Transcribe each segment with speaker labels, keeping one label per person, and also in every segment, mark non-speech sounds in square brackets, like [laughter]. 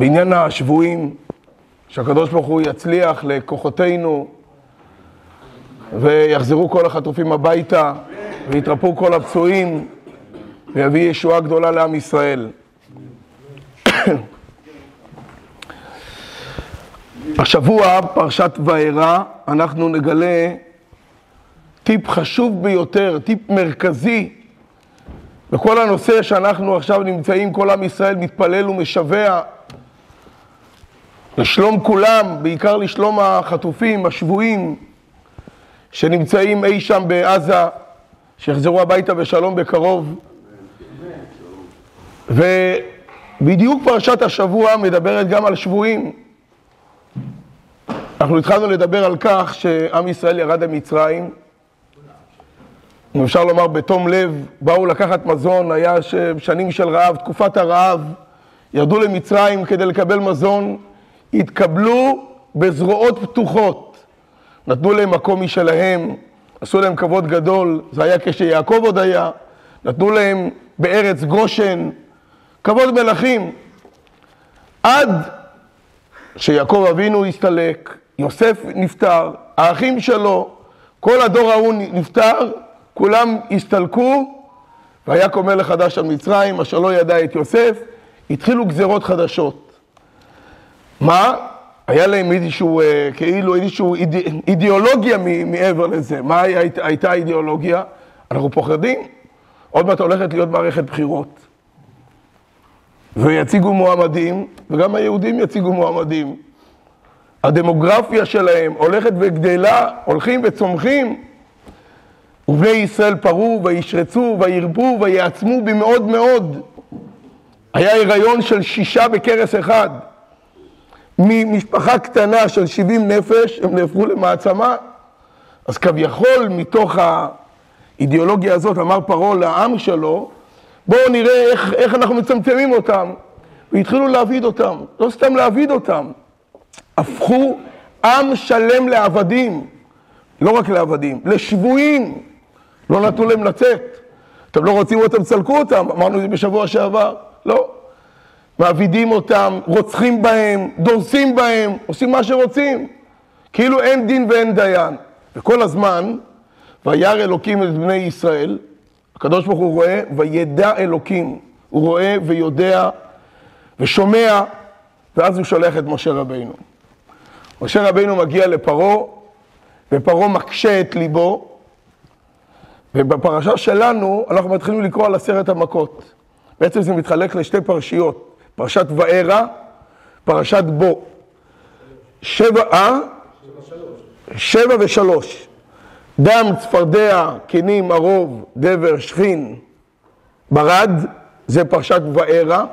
Speaker 1: בעניין השבויים, שהקדוש ברוך הוא יצליח לכוחותינו ויחזרו כל החטופים הביתה ויתרפאו כל הפצועים ויביא ישועה גדולה לעם ישראל. [coughs] השבוע, פרשת וארא, אנחנו נגלה טיפ חשוב ביותר, טיפ מרכזי בכל הנושא שאנחנו עכשיו נמצאים, כל עם ישראל מתפלל ומשווע לשלום כולם, בעיקר לשלום החטופים, השבויים, שנמצאים אי שם בעזה, שיחזרו הביתה בשלום בקרוב. ובדיוק פרשת השבוע מדברת גם על שבויים. אנחנו התחלנו לדבר על כך שעם ישראל ירד למצרים, אפשר לומר בתום לב, באו לקחת מזון, היה שנים של רעב, תקופת הרעב, ירדו למצרים כדי לקבל מזון, התקבלו בזרועות פתוחות, נתנו להם מקום משלהם, עשו להם כבוד גדול, זה היה כשיעקב עוד היה, נתנו להם בארץ גושן, כבוד מלכים, עד שיעקב אבינו הסתלק, יוסף נפטר, האחים שלו, כל הדור ההוא נפטר, כולם הסתלקו, והיה קומל חדש על מצרים, אשר לא ידע את יוסף, התחילו גזרות חדשות. מה? היה להם איזשהו, אה, כאילו איזושהי איד... אידיאולוגיה מעבר לזה. מה הייתה האידיאולוגיה? אנחנו פוחדים, עוד מעט הולכת להיות מערכת בחירות. ויציגו מועמדים, וגם היהודים יציגו מועמדים. הדמוגרפיה שלהם הולכת וגדלה, הולכים וצומחים. ובני ישראל פרו וישרצו וירבו ויעצמו במאוד מאוד. היה הריון של שישה בכרס אחד. ממשפחה קטנה של 70 נפש, הם נהפכו למעצמה. אז כביכול, מתוך האידיאולוגיה הזאת, אמר פרעה לעם שלו, בואו נראה איך, איך אנחנו מצמצמים אותם. והתחילו להעביד אותם, לא סתם להעביד אותם, הפכו עם שלם לעבדים, לא רק לעבדים, לשבויים. לא נתנו להם לצאת. אתם לא רוצים אותם, תסלקו אותם, אמרנו את זה בשבוע שעבר. לא. מעבידים אותם, רוצחים בהם, דורסים בהם, עושים מה שרוצים. כאילו אין דין ואין דיין. וכל הזמן, וירא אלוקים את בני ישראל, הקדוש ברוך הוא רואה, וידע אלוקים. הוא רואה ויודע ושומע, ואז הוא שולח את משה רבינו. משה רבינו מגיע לפרעה, ופרעה מקשה את ליבו, ובפרשה שלנו אנחנו מתחילים לקרוא על עשרת המכות. בעצם זה מתחלק לשתי פרשיות, פרשת וארא, פרשת בו. שבע, אה? שבע ושלוש. דם, צפרדע, כנים, ערוב, דבר, שכין, ברד, זה פרשת וארא.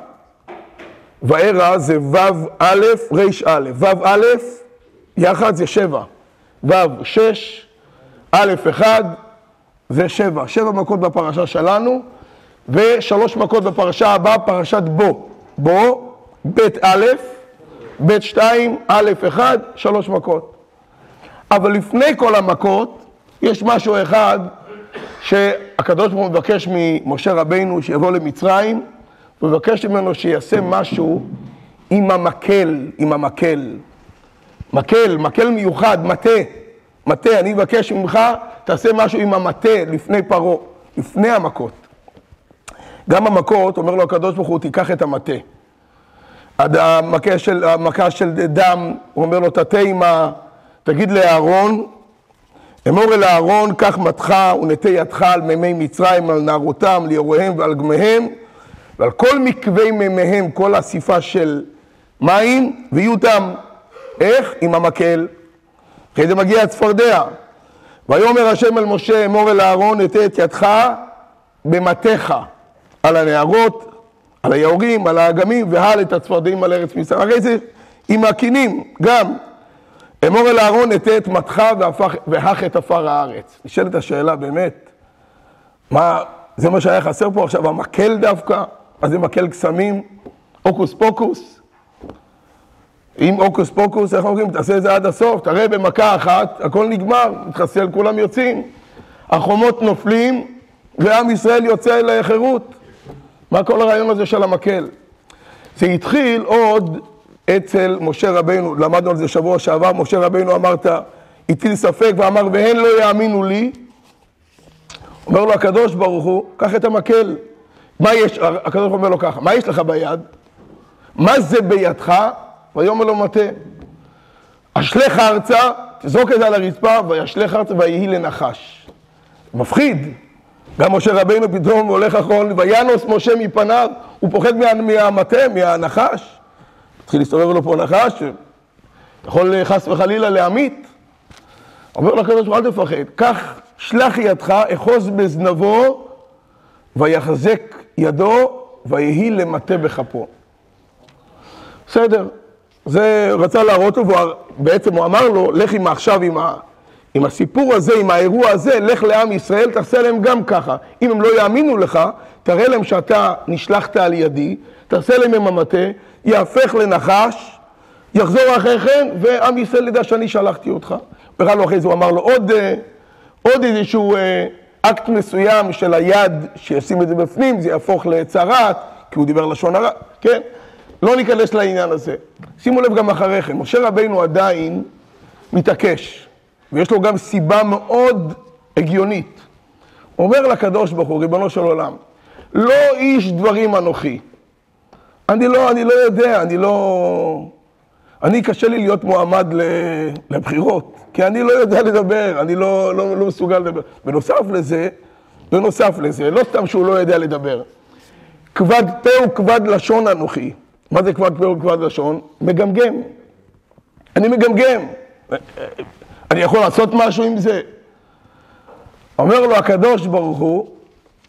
Speaker 1: וארא זה ו' א', ר' א', ו' א', יחד זה שבע. ו' שש, א' אחד, זה שבע, שבע מכות בפרשה שלנו, ושלוש מכות בפרשה הבאה, פרשת בו. בו, ב' א', ב' שתיים, א' אחד, שלוש מכות. אבל לפני כל המכות, יש משהו אחד שהקדוש ברוך הוא מבקש ממשה רבינו שיבוא למצרים, הוא מבקש ממנו שיעשה משהו עם המקל, עם המקל. מקל, מקל מיוחד, מטה. מטה, אני מבקש ממך, תעשה משהו עם המטה לפני פרעה, לפני המכות. גם המכות, אומר לו הקדוש ברוך הוא, תיקח את המטה. המכה של, המכה של דם, הוא אומר לו, תטה עם ה... תגיד לאהרון, אמור אל אהרון, קח מטך ונטה ידך על מימי מצרים, על נערותם, ליוריהם ועל גמיהם, ועל כל מקווי מימיהם, כל אסיפה של מים, ויהיו דם. איך? עם המקל. אחרי זה מגיע הצפרדע. ויאמר השם אל משה, אמור אל אהרון, אטה את ידך במטיך על הנערות, על היהורים, על האגמים, והל את הצפרדעים על ארץ מצרים. הרי זה עם הקינים, גם. אמור אל אהרון, אטה את מטך והך את עפר הארץ. נשאלת השאלה באמת, מה, זה מה שהיה חסר פה עכשיו, המקל דווקא? מה זה מקל קסמים? הוקוס פוקוס? אם הוקוס פוקוס, איך אומרים? תעשה את זה עד הסוף, תראה במכה אחת, הכל נגמר, מתחסל, כולם יוצאים. החומות נופלים, ועם ישראל יוצא אל החירות. מה כל הרעיון הזה של המקל? זה התחיל עוד אצל משה רבינו, למדנו על זה שבוע שעבר, משה רבינו אמרת, הטיל ספק ואמר, והן לא יאמינו לי. אומר לו הקדוש ברוך הוא, קח את המקל. מה יש, הקדוש אומר לו ככה, מה יש לך ביד? מה זה בידך? ויאמר לו מטה. אשלך ארצה, תזרוק את זה על הרצפה, וישלך ארצה ויהי לנחש. מפחיד. גם משה רבינו פתאום הולך אחרון, וינוס משה מפניו, הוא פוחד מה, מהמטה, מהנחש. התחיל להסתובב לו פה נחש, יכול חס וחלילה להמית. אומר לקדוש ברוך הוא, אל תפחד, קח, שלח ידך, אחוז בזנבו, ויחזק ידו, ויהי למטה בכפו. בסדר, זה רצה להראות לו, ובעצם הוא אמר לו, לך עם עכשיו עם, ה, עם הסיפור הזה, עם האירוע הזה, לך לעם ישראל, תעשה להם גם ככה. אם הם לא יאמינו לך, תראה להם שאתה נשלחת על ידי, תעשה להם עם המטה, יהפך לנחש, יחזור אחרי כן, ועם ישראל ידע שאני שלחתי אותך. וראה לו אחרי זה, הוא אמר לו עוד, אה, עוד איזשהו אה, אקט מסוים של היד, שישים את זה בפנים, זה יהפוך לצרת, כי הוא דיבר לשון הרע, כן? לא ניכנס לעניין הזה. שימו לב גם אחרי כן, משה רבינו עדיין מתעקש, ויש לו גם סיבה מאוד הגיונית. אומר לקדוש ברוך הוא, ריבונו של עולם, לא איש דברים אנוכי. אני לא, אני לא יודע, אני לא... אני, קשה לי להיות מועמד לבחירות, כי אני לא יודע לדבר, אני לא, לא, לא מסוגל לדבר. בנוסף לזה, בנוסף לזה, לא סתם שהוא לא יודע לדבר. כבד פה וכבד לשון אנוכי. מה זה כבד פה וכבד לשון? מגמגם. אני מגמגם. אני יכול לעשות משהו עם זה? אומר לו הקדוש ברוך הוא,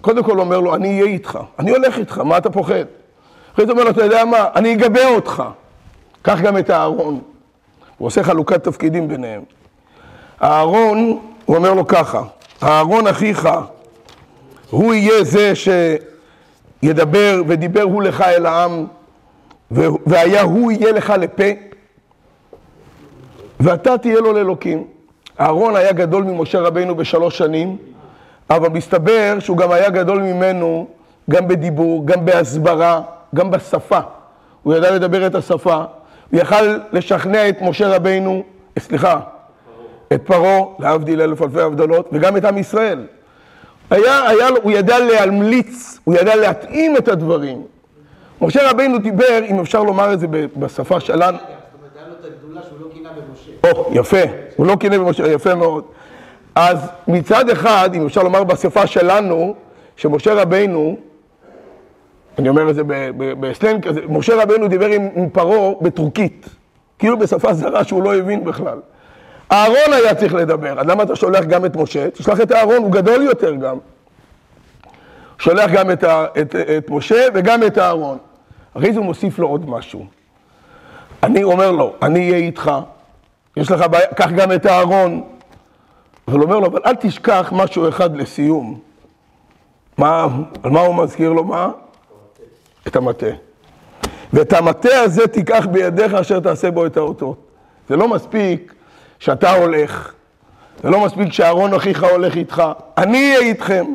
Speaker 1: קודם כל אומר לו, אני אהיה איתך, אני הולך איתך, מה אתה פוחד? אחרי זה אומר לו, אתה יודע מה, אני אגבה אותך. קח גם את האהרון. הוא עושה חלוקת תפקידים ביניהם. האהרון, הוא אומר לו ככה, האהרון אחיך, הוא יהיה זה שידבר ודיבר הוא לך אל העם, והיה הוא יהיה לך לפה, ואתה תהיה לו לאלוקים. אהרון היה גדול ממשה רבינו בשלוש שנים, אבל מסתבר שהוא גם היה גדול ממנו גם בדיבור, גם בהסברה, גם בשפה. הוא ידע לדבר את השפה, הוא יכל לשכנע את משה רבינו, סליחה, את פרעה, להבדיל אלף אלפי הבדלות, וגם את עם ישראל. היה, היה, הוא ידע להמליץ, הוא ידע להתאים את הדברים. משה רבינו דיבר, אם אפשר לומר את זה בשפה שלנו. או, יפה, הוא לא קינא במשה, יפה מאוד. אז מצד אחד, אם אפשר לומר בשפה שלנו, שמשה רבינו, אני אומר את זה בסלנג כזה, משה רבינו דיבר עם, עם פרעה בטורקית, כאילו בשפה זרה שהוא לא הבין בכלל. אהרון היה צריך לדבר, אז למה אתה שולח גם את משה? תשלח את אהרון, הוא גדול יותר גם. שולח גם את, את, את משה וגם את אהרון. אחרי זה הוא מוסיף לו עוד משהו. אני אומר לו, אני אהיה איתך, יש לך בעיה, קח גם את אהרון. אבל אומר לו, אבל אל תשכח משהו אחד לסיום. מה, על מה הוא מזכיר לו? מה? את המטה. ואת המטה הזה תיקח בידיך אשר תעשה בו את האותות. זה לא מספיק שאתה הולך, זה לא מספיק שאהרון אחיך הולך איתך, אני אהיה איתכם.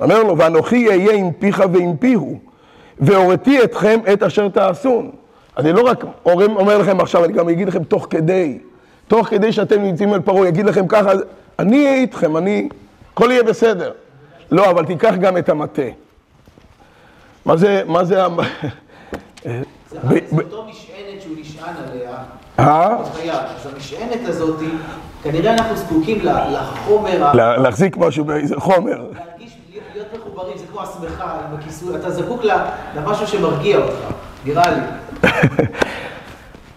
Speaker 1: אומר לו, ואנוכי אהיה עם פיך ועם פיהו, והוריתי אתכם את אשר תעשון. אני לא רק אומר לכם עכשיו, אני גם אגיד לכם תוך כדי. תוך כדי שאתם נמצאים על פרעה, יגיד לכם ככה, אני אהיה איתכם, אני, הכל יהיה בסדר. לא, אבל תיקח גם את המטה. מה זה, מה זה... [laughs]
Speaker 2: זה אותו משענת שהוא נשען עליה. אה? אז המשענת הזאת, כנראה אנחנו זקוקים לחומר...
Speaker 1: להחזיק משהו באיזה חומר.
Speaker 2: להרגיש, להיות מחוברים, זה כמו השמחה אתה זקוק למשהו שמרגיע אותך, נראה לי. [laughs]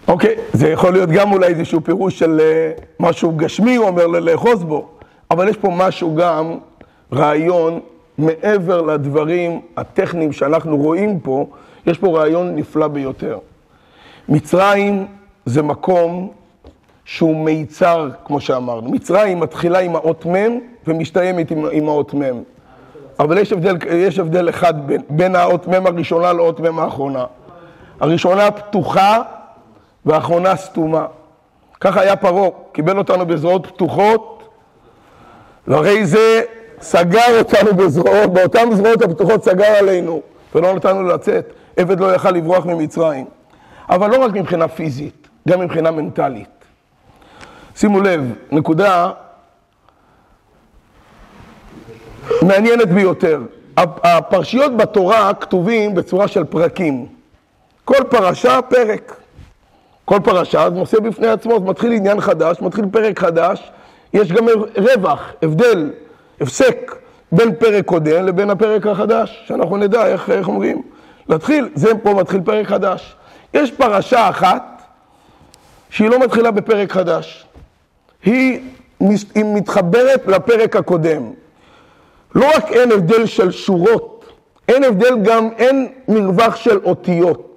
Speaker 1: אוקיי, זה יכול להיות גם אולי איזשהו פירוש של אה, משהו גשמי, הוא אומר, לאחוז בו, אבל יש פה משהו גם, רעיון, מעבר לדברים הטכניים שאנחנו רואים פה, יש פה רעיון נפלא ביותר. מצרים זה מקום שהוא מיצר, כמו שאמרנו. מצרים מתחילה עם האות מ' ומסתיימת עם, עם האות מ'. אבל יש הבדל, יש הבדל אחד בין, בין האות מ' הראשונה לאות מ' האחרונה. הראשונה פתוחה והאחרונה סתומה. ככה היה פרעה, קיבל אותנו בזרועות פתוחות, והרי זה סגר אותנו בזרועות, באותן זרועות הפתוחות סגר עלינו, ולא נתנו לצאת. עבד לא יכל לברוח ממצרים. אבל לא רק מבחינה פיזית, גם מבחינה מנטלית. שימו לב, נקודה מעניינת ביותר. הפרשיות בתורה כתובים בצורה של פרקים. כל פרשה, פרק. כל פרשה נושא בפני עצמו, זה מתחיל עניין חדש, מתחיל פרק חדש, יש גם רווח, הבדל, הפסק בין פרק קודם לבין הפרק החדש, שאנחנו נדע איך, איך אומרים. להתחיל, זה פה מתחיל פרק חדש. יש פרשה אחת שהיא לא מתחילה בפרק חדש. היא, היא מתחברת לפרק הקודם. לא רק אין הבדל של שורות, אין הבדל גם, אין מרווח של אותיות.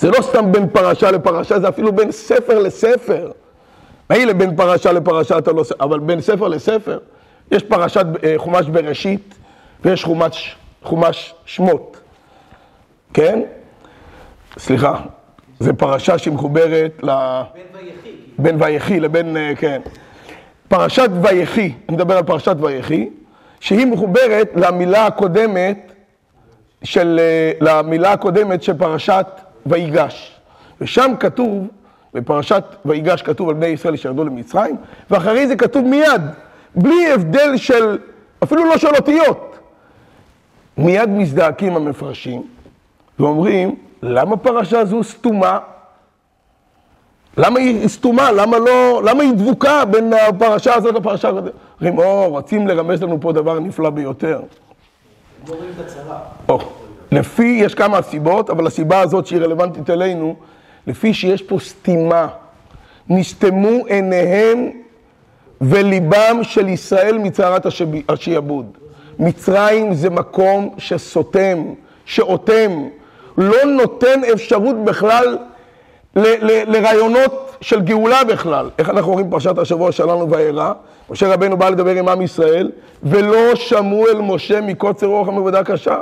Speaker 1: זה לא סתם בין פרשה לפרשה, זה אפילו בין ספר לספר. מילא בין פרשה לפרשה אתה לא... אבל בין ספר לספר, יש פרשת אה, חומש בראשית ויש חומש, חומש שמות, כן? סליחה, זו פרשה שהיא מחוברת ל... בין ויחי. בין ויחי לבין, אה, כן. פרשת ויחי, אני מדבר על פרשת ויחי, שהיא מחוברת למילה הקודמת של, אה, למילה הקודמת של פרשת ויגש. ושם כתוב, בפרשת ויגש כתוב על בני ישראל שירדו למצרים, ואחרי זה כתוב מיד, בלי הבדל של, אפילו לא של אותיות. מיד מזדעקים המפרשים ואומרים, למה פרשה זו סתומה? למה היא סתומה? למה לא, למה היא דבוקה בין הפרשה הזאת לפרשה הזאת? אומרים, או, רוצים לרמז לנו פה דבר נפלא ביותר. או, לפי, יש כמה סיבות, אבל הסיבה הזאת שהיא רלוונטית אלינו, לפי שיש פה סתימה. נסתמו עיניהם וליבם של ישראל מצערת השעבוד. מצרים זה מקום שסותם, שאוטם, לא נותן אפשרות בכלל לרעיונות של גאולה בכלל. איך אנחנו רואים פרשת השבוע שלנו וארא? משה רבנו בא לדבר עם עם ישראל, ולא שמעו אל משה מקוצר רוח המבודה קשה.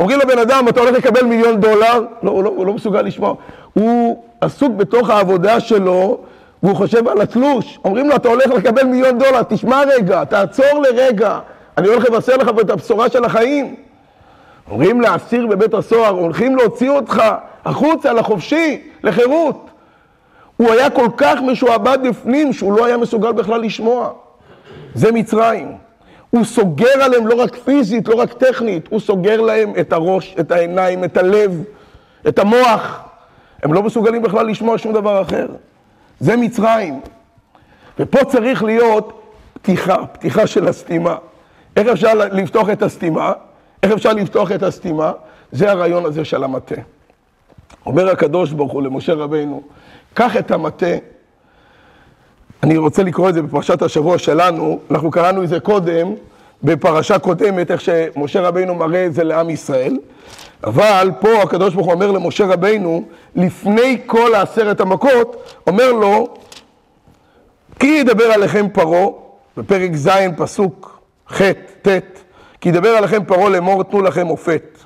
Speaker 1: אומרים לבן אדם, אתה הולך לקבל מיליון דולר? לא, הוא לא, הוא לא מסוגל לשמוע. הוא עסוק בתוך העבודה שלו, והוא חושב על התלוש. אומרים לו, אתה הולך לקבל מיליון דולר, תשמע רגע, תעצור לרגע. אני הולך לבשר לך את הבשורה של החיים. אומרים לאסיר בבית הסוהר, הולכים להוציא אותך החוצה, לחופשי, לחירות. הוא היה כל כך משועבד בפנים שהוא לא היה מסוגל בכלל לשמוע. זה מצרים. הוא סוגר עליהם לא רק פיזית, לא רק טכנית, הוא סוגר להם את הראש, את העיניים, את הלב, את המוח. הם לא מסוגלים בכלל לשמוע שום דבר אחר. זה מצרים. ופה צריך להיות פתיחה, פתיחה של הסתימה. איך אפשר לפתוח את הסתימה? איך אפשר לפתוח את הסתימה? זה הרעיון הזה של המטה. אומר הקדוש ברוך הוא למשה רבינו, קח את המטה, אני רוצה לקרוא את זה בפרשת השבוע שלנו, אנחנו קראנו את זה קודם, בפרשה קודמת, איך שמשה רבינו מראה את זה לעם ישראל, אבל פה הקדוש ברוך הוא אומר למשה רבינו, לפני כל העשרת המכות, אומר לו, כי ידבר עליכם פרעה, בפרק ז', פסוק ח', ט', כי ידבר עליכם פרעה לאמור תנו לכם מופת.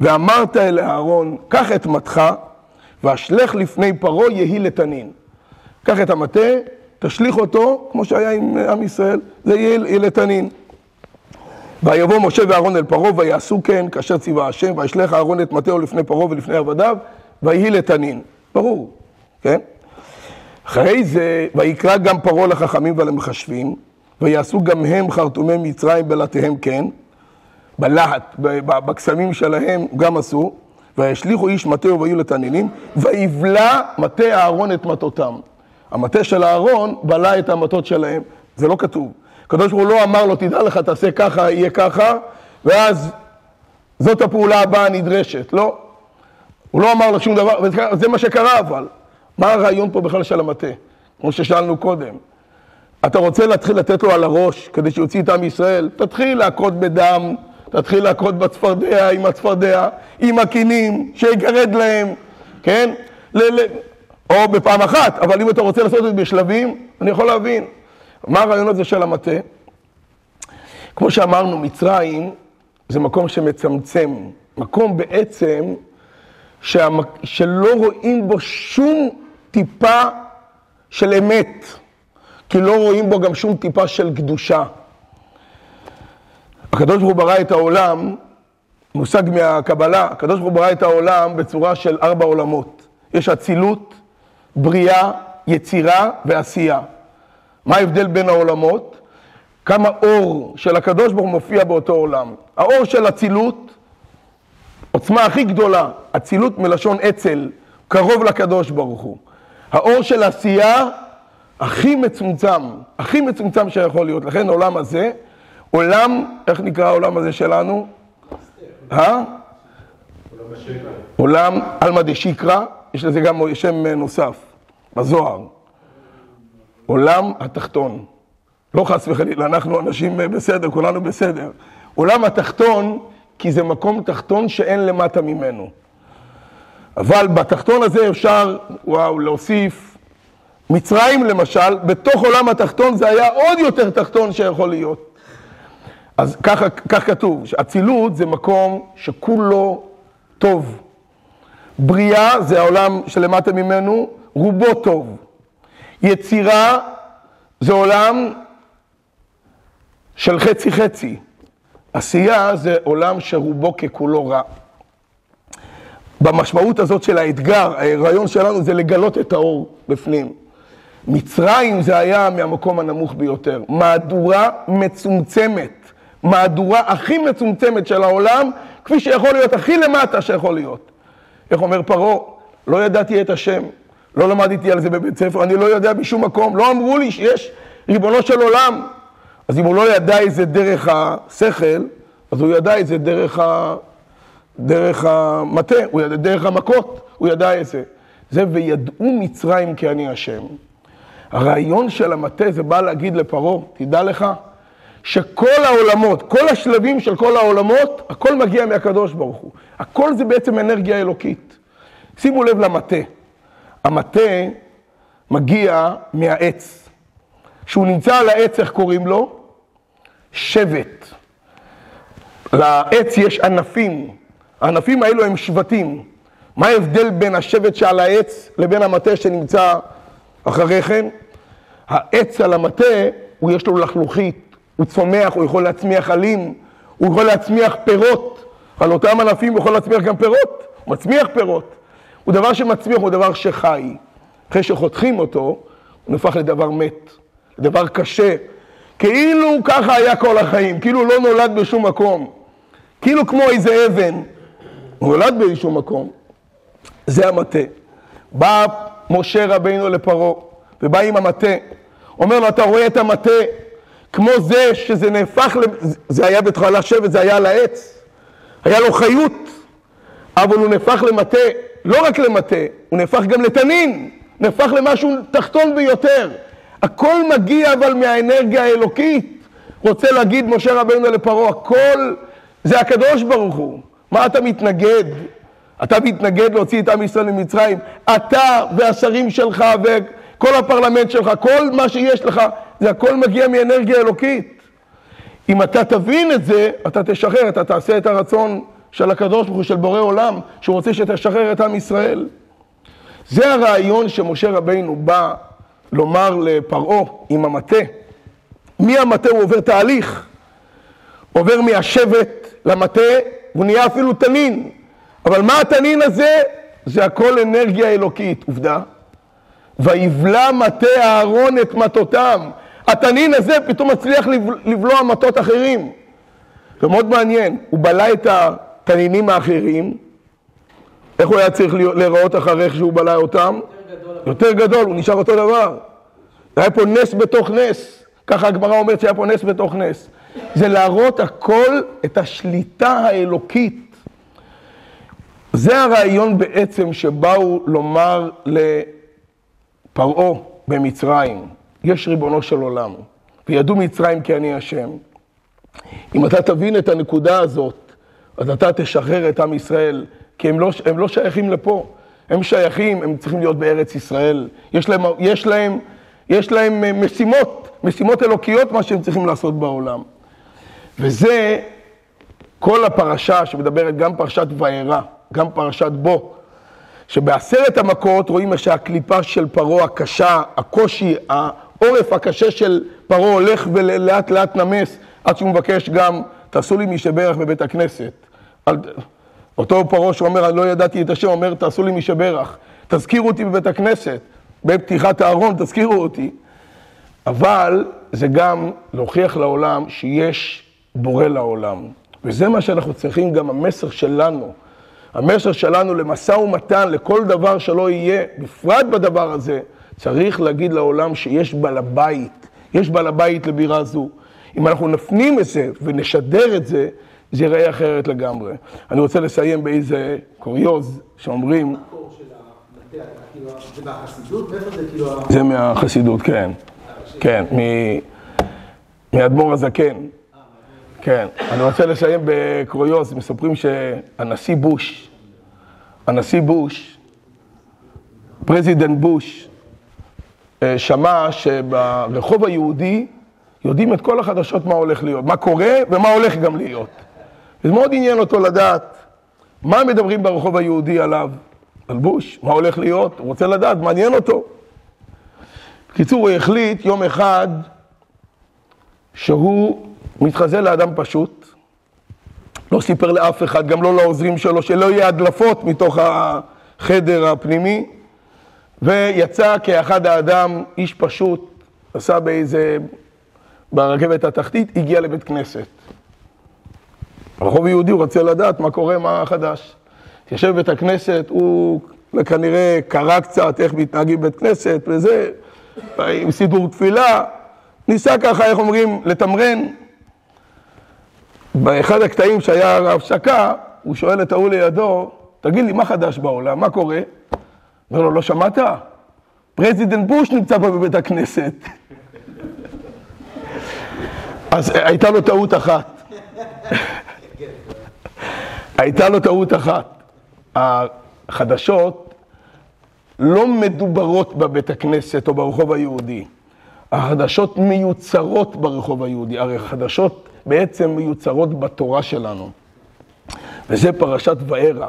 Speaker 1: ואמרת אל אהרון, קח את מטך, ואשלך לפני פרעה יהי לתנין. קח את המטה, תשליך אותו, כמו שהיה עם עם ישראל, זה יהיה לתנין. ויבוא משה ואהרון אל פרעה, ויעשו כן, כאשר ציווה השם, וישלך אהרון את מטהו לפני פרעה ולפני עבדיו, ויהי לתנין. ברור, כן? אחרי זה, ויקרא גם פרעה לחכמים ולמחשבים, ויעשו גם הם חרטומי מצרים בלעתיהם כן, בלהט, בקסמים שלהם גם עשו, וישליכו איש מטהו ויהיו לתנינים, ויבלע מטה אהרון את מטותם. המטה של אהרון בלע את המטות שלהם, זה לא כתוב. הקדוש ברוך הוא לא אמר לו, תדע לך, תעשה ככה, יהיה ככה, ואז זאת הפעולה הבאה הנדרשת. לא. הוא לא אמר לו שום דבר, וזה מה שקרה אבל. מה הרעיון פה בכלל של המטה? כמו ששאלנו קודם. אתה רוצה להתחיל לתת לו על הראש כדי שיוציא את עם ישראל? תתחיל להכות בדם, תתחיל להכות בצפרדע, עם הצפרדע, עם הקינים, שיגרד להם, כן? ל- ל- או בפעם אחת, אבל אם אתה רוצה לעשות את זה בשלבים, אני יכול להבין. מה הרעיון הזה של המטה? כמו שאמרנו, מצרים זה מקום שמצמצם, מקום בעצם שהמק... שלא רואים בו שום טיפה של אמת, כי לא רואים בו גם שום טיפה של קדושה. הקדוש ברוך הוא ברא את העולם מושג מהקבלה, הקדוש ברוך הוא ברא את העולם בצורה של ארבע עולמות. יש אצילות, בריאה, יצירה ועשייה. מה ההבדל בין העולמות? כמה אור של הקדוש ברוך הוא מופיע באותו עולם. האור של אצילות, עוצמה הכי גדולה, אצילות מלשון אצל, קרוב לקדוש ברוך הוא. האור של עשייה, הכי מצומצם, הכי מצומצם שיכול להיות. לכן העולם הזה, עולם, איך נקרא העולם הזה שלנו? אה? עולם עלמא דשיקרא, יש לזה גם שם נוסף, בזוהר. עולם התחתון. לא חס וחלילה, אנחנו אנשים בסדר, כולנו בסדר. עולם התחתון, כי זה מקום תחתון שאין למטה ממנו. אבל בתחתון הזה אפשר, וואו, להוסיף מצרים למשל, בתוך עולם התחתון זה היה עוד יותר תחתון שיכול להיות. אז ככה, כך כתוב, שאצילות זה מקום שכולו טוב. בריאה זה העולם שלמטה ממנו, רובו טוב. יצירה זה עולם של חצי חצי. עשייה זה עולם שרובו ככולו רע. במשמעות הזאת של האתגר, הרעיון שלנו זה לגלות את האור בפנים. מצרים זה היה מהמקום הנמוך ביותר. מהדורה מצומצמת, מהדורה הכי מצומצמת של העולם, כפי שיכול להיות, הכי למטה שיכול להיות. איך אומר פרעה? לא ידעתי את השם, לא למדתי על זה בבית ספר, אני לא יודע בשום מקום, לא אמרו לי שיש ריבונו של עולם. אז אם הוא לא ידע את זה דרך השכל, אז הוא ידע את זה דרך, ה... דרך המטה, הוא ידע דרך המכות, הוא ידע את זה. זה וידעו מצרים כי אני השם. הרעיון של המטה זה בא להגיד לפרעה, תדע לך, שכל העולמות, כל השלבים של כל העולמות, הכל מגיע מהקדוש ברוך הוא. הכל זה בעצם אנרגיה אלוקית. שימו לב למטה. המטה מגיע מהעץ. כשהוא נמצא על העץ, איך קוראים לו? שבט. לעץ יש ענפים. הענפים האלו הם שבטים. מה ההבדל בין השבט שעל העץ לבין המטה שנמצא אחרי כן? העץ על המטה, הוא יש לו לחלוכית, הוא צומח, הוא יכול להצמיח עלים, הוא יכול להצמיח פירות. על אותם ענפים הוא יכול להצמיח גם פירות, הוא מצמיח פירות. הוא דבר שמצמיח, הוא דבר שחי. אחרי שחותכים אותו, הוא נהפך לדבר מת, לדבר קשה. כאילו ככה היה כל החיים, כאילו לא נולד בשום מקום. כאילו כמו איזה אבן, הוא נולד באיזשהו מקום. זה המטה. בא משה רבינו לפרעה, ובא עם המטה. אומר לו, אתה רואה את המטה כמו זה שזה נהפך, זה היה בהתחלה שבט, זה היה על העץ. היה לו חיות, אבל הוא נהפך למטה, לא רק למטה, הוא נהפך גם לתנין, נהפך למשהו תחתון ביותר. הכל מגיע אבל מהאנרגיה האלוקית. רוצה להגיד משה רבינו לפרעה, הכל זה הקדוש ברוך הוא. מה אתה מתנגד? אתה מתנגד להוציא את עם ישראל ממצרים. אתה והשרים שלך וכל הפרלמנט שלך, כל מה שיש לך, זה הכל מגיע מאנרגיה אלוקית. אם אתה תבין את זה, אתה תשחרר, אתה תעשה את הרצון של הקדוש ברוך הוא, של בורא עולם, שהוא רוצה שתשחרר את עם ישראל. זה הרעיון שמשה רבינו בא לומר לפרעה עם המטה. מהמטה הוא עובר תהליך, עובר מהשבט למטה, הוא נהיה אפילו תנין. אבל מה התנין הזה? זה הכל אנרגיה אלוקית, עובדה. ויבלע מטה אהרון את מטותם. התנין הזה פתאום מצליח לבלוע מטות אחרים. זה מאוד מעניין, הוא בלע את התנינים האחרים, איך הוא היה צריך להיראות אחרי שהוא בלע אותם? יותר גדול, הוא נשאר אותו דבר. היה פה נס בתוך נס. ככה הגמרא אומרת שהיה פה נס בתוך נס. זה להראות הכל את השליטה האלוקית. זה הרעיון בעצם שבאו לומר לפרעה במצרים, יש ריבונו של עולם, וידעו מצרים כי אני השם. אם אתה תבין את הנקודה הזאת, אז אתה תשחרר את עם ישראל, כי הם לא, הם לא שייכים לפה. הם שייכים, הם צריכים להיות בארץ ישראל. יש להם, יש להם, יש להם אה, משימות, משימות אלוקיות, מה שהם צריכים לעשות בעולם. וזה כל הפרשה שמדברת, גם פרשת וירא, גם פרשת בו, שבעשרת המכות רואים שהקליפה של פרעה הקשה, הקושי, העורף הקשה של פרעה הולך ולאט לאט נמס, עד שהוא מבקש גם, תעשו לי מי שברך בבית הכנסת. אותו פרעה שאומר, לא ידעתי את השם, אומר, תעשו לי משברך. תזכירו אותי בבית הכנסת, בפתיחת הארון, תזכירו אותי. אבל זה גם להוכיח לעולם שיש בורא לעולם. וזה מה שאנחנו צריכים, גם המסר שלנו. המסר שלנו למשא ומתן, לכל דבר שלא יהיה, בפרט בדבר הזה, צריך להגיד לעולם שיש בעל הבית, יש בעל הבית לבירה זו. אם אנחנו נפנים את זה ונשדר את זה, זה ייראה אחרת לגמרי. אני רוצה לסיים באיזה קוריוז שאומרים... זה מהחסידות? כן. כן, מאדמו"ר הזקן. כן, אני רוצה לסיים בקוריוז, מספרים שהנשיא בוש, הנשיא בוש, president בוש, שמע שברחוב היהודי יודעים את כל החדשות מה הולך להיות, מה קורה ומה הולך גם להיות. וזה מאוד עניין אותו לדעת מה מדברים ברחוב היהודי עליו, על בוש, מה הולך להיות, הוא רוצה לדעת, מעניין אותו. בקיצור, הוא החליט יום אחד שהוא מתחזה לאדם פשוט, לא סיפר לאף אחד, גם לא לעוזרים שלו, שלא יהיה הדלפות מתוך החדר הפנימי, ויצא כאחד האדם, איש פשוט, עשה באיזה, ברכבת התחתית, הגיע לבית כנסת. הרחוב היהודי, הוא רוצה לדעת מה קורה, מה חדש. יושב בבית הכנסת, הוא כנראה קרא קצת איך מתנהגים בבית כנסת וזה, עם סידור תפילה, ניסה ככה, איך אומרים, לתמרן. באחד הקטעים שהיה הפסקה, הוא שואל את ההוא לידו, תגיד לי, מה חדש בעולם? מה קורה? אומר לו, לא שמעת? president בוש נמצא פה בבית הכנסת. אז הייתה לו טעות אחת. הייתה לו טעות אחת. החדשות לא מדוברות בבית הכנסת או ברחוב היהודי. החדשות מיוצרות ברחוב היהודי. הרי החדשות בעצם מיוצרות בתורה שלנו. וזה פרשת וארא,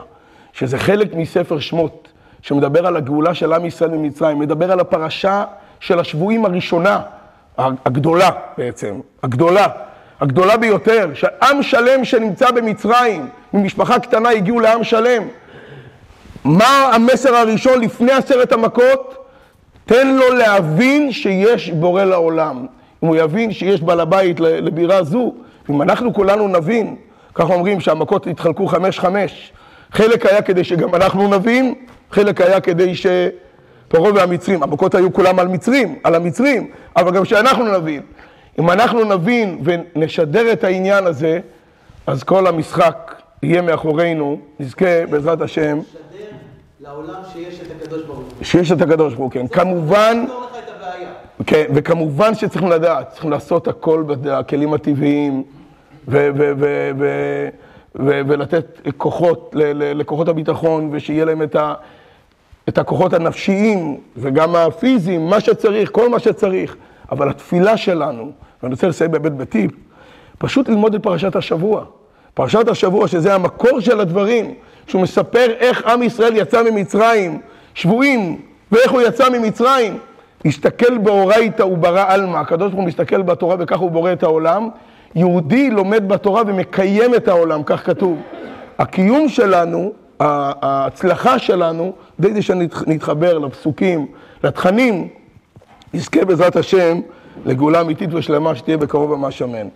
Speaker 1: שזה חלק מספר שמות, שמדבר על הגאולה של עם ישראל ממצרים, מדבר על הפרשה של השבויים הראשונה, הגדולה בעצם, הגדולה, הגדולה ביותר, שעם שלם שנמצא במצרים, ממשפחה קטנה הגיעו לעם שלם. מה המסר הראשון לפני עשרת המכות? תן לו להבין שיש בורא לעולם. אם הוא יבין שיש בעל הבית לבירה זו, אם אנחנו כולנו נבין, ככה אומרים שהמכות התחלקו חמש-חמש, חלק היה כדי שגם אנחנו נבין, חלק היה כדי שפרעה והמצרים, המכות היו כולם על מצרים, על המצרים, אבל גם שאנחנו נבין. אם אנחנו נבין ונשדר את העניין הזה, אז כל המשחק יהיה מאחורינו, נזכה בעזרת השם.
Speaker 2: לעולם שיש את הקדוש ברוך הוא.
Speaker 1: שיש את הקדוש ברוך הוא, כן. כמובן... כן, וכמובן שצריכים לדעת, צריכים לעשות הכל בכלים הטבעיים, ולתת כוחות לכוחות הביטחון, ושיהיה להם את, ה, את הכוחות הנפשיים וגם הפיזיים, מה שצריך, כל מה שצריך. אבל התפילה שלנו, ואני רוצה לסיים בהיבט בטיפ, פשוט ללמוד את פרשת השבוע. פרשת השבוע, שזה המקור של הדברים, שהוא מספר איך עם ישראל יצא ממצרים, שבויים, ואיך הוא יצא ממצרים. הסתכל באורייתא וברא עלמא, הקדוש ברוך הוא מסתכל בתורה וכך הוא בורא את העולם. יהודי לומד בתורה ומקיים את העולם, כך כתוב. הקיום שלנו, ההצלחה שלנו, די זה שנתחבר לפסוקים, לתכנים, נזכה בעזרת השם לגאולה אמיתית ושלמה שתהיה בקרוב ממש אמן.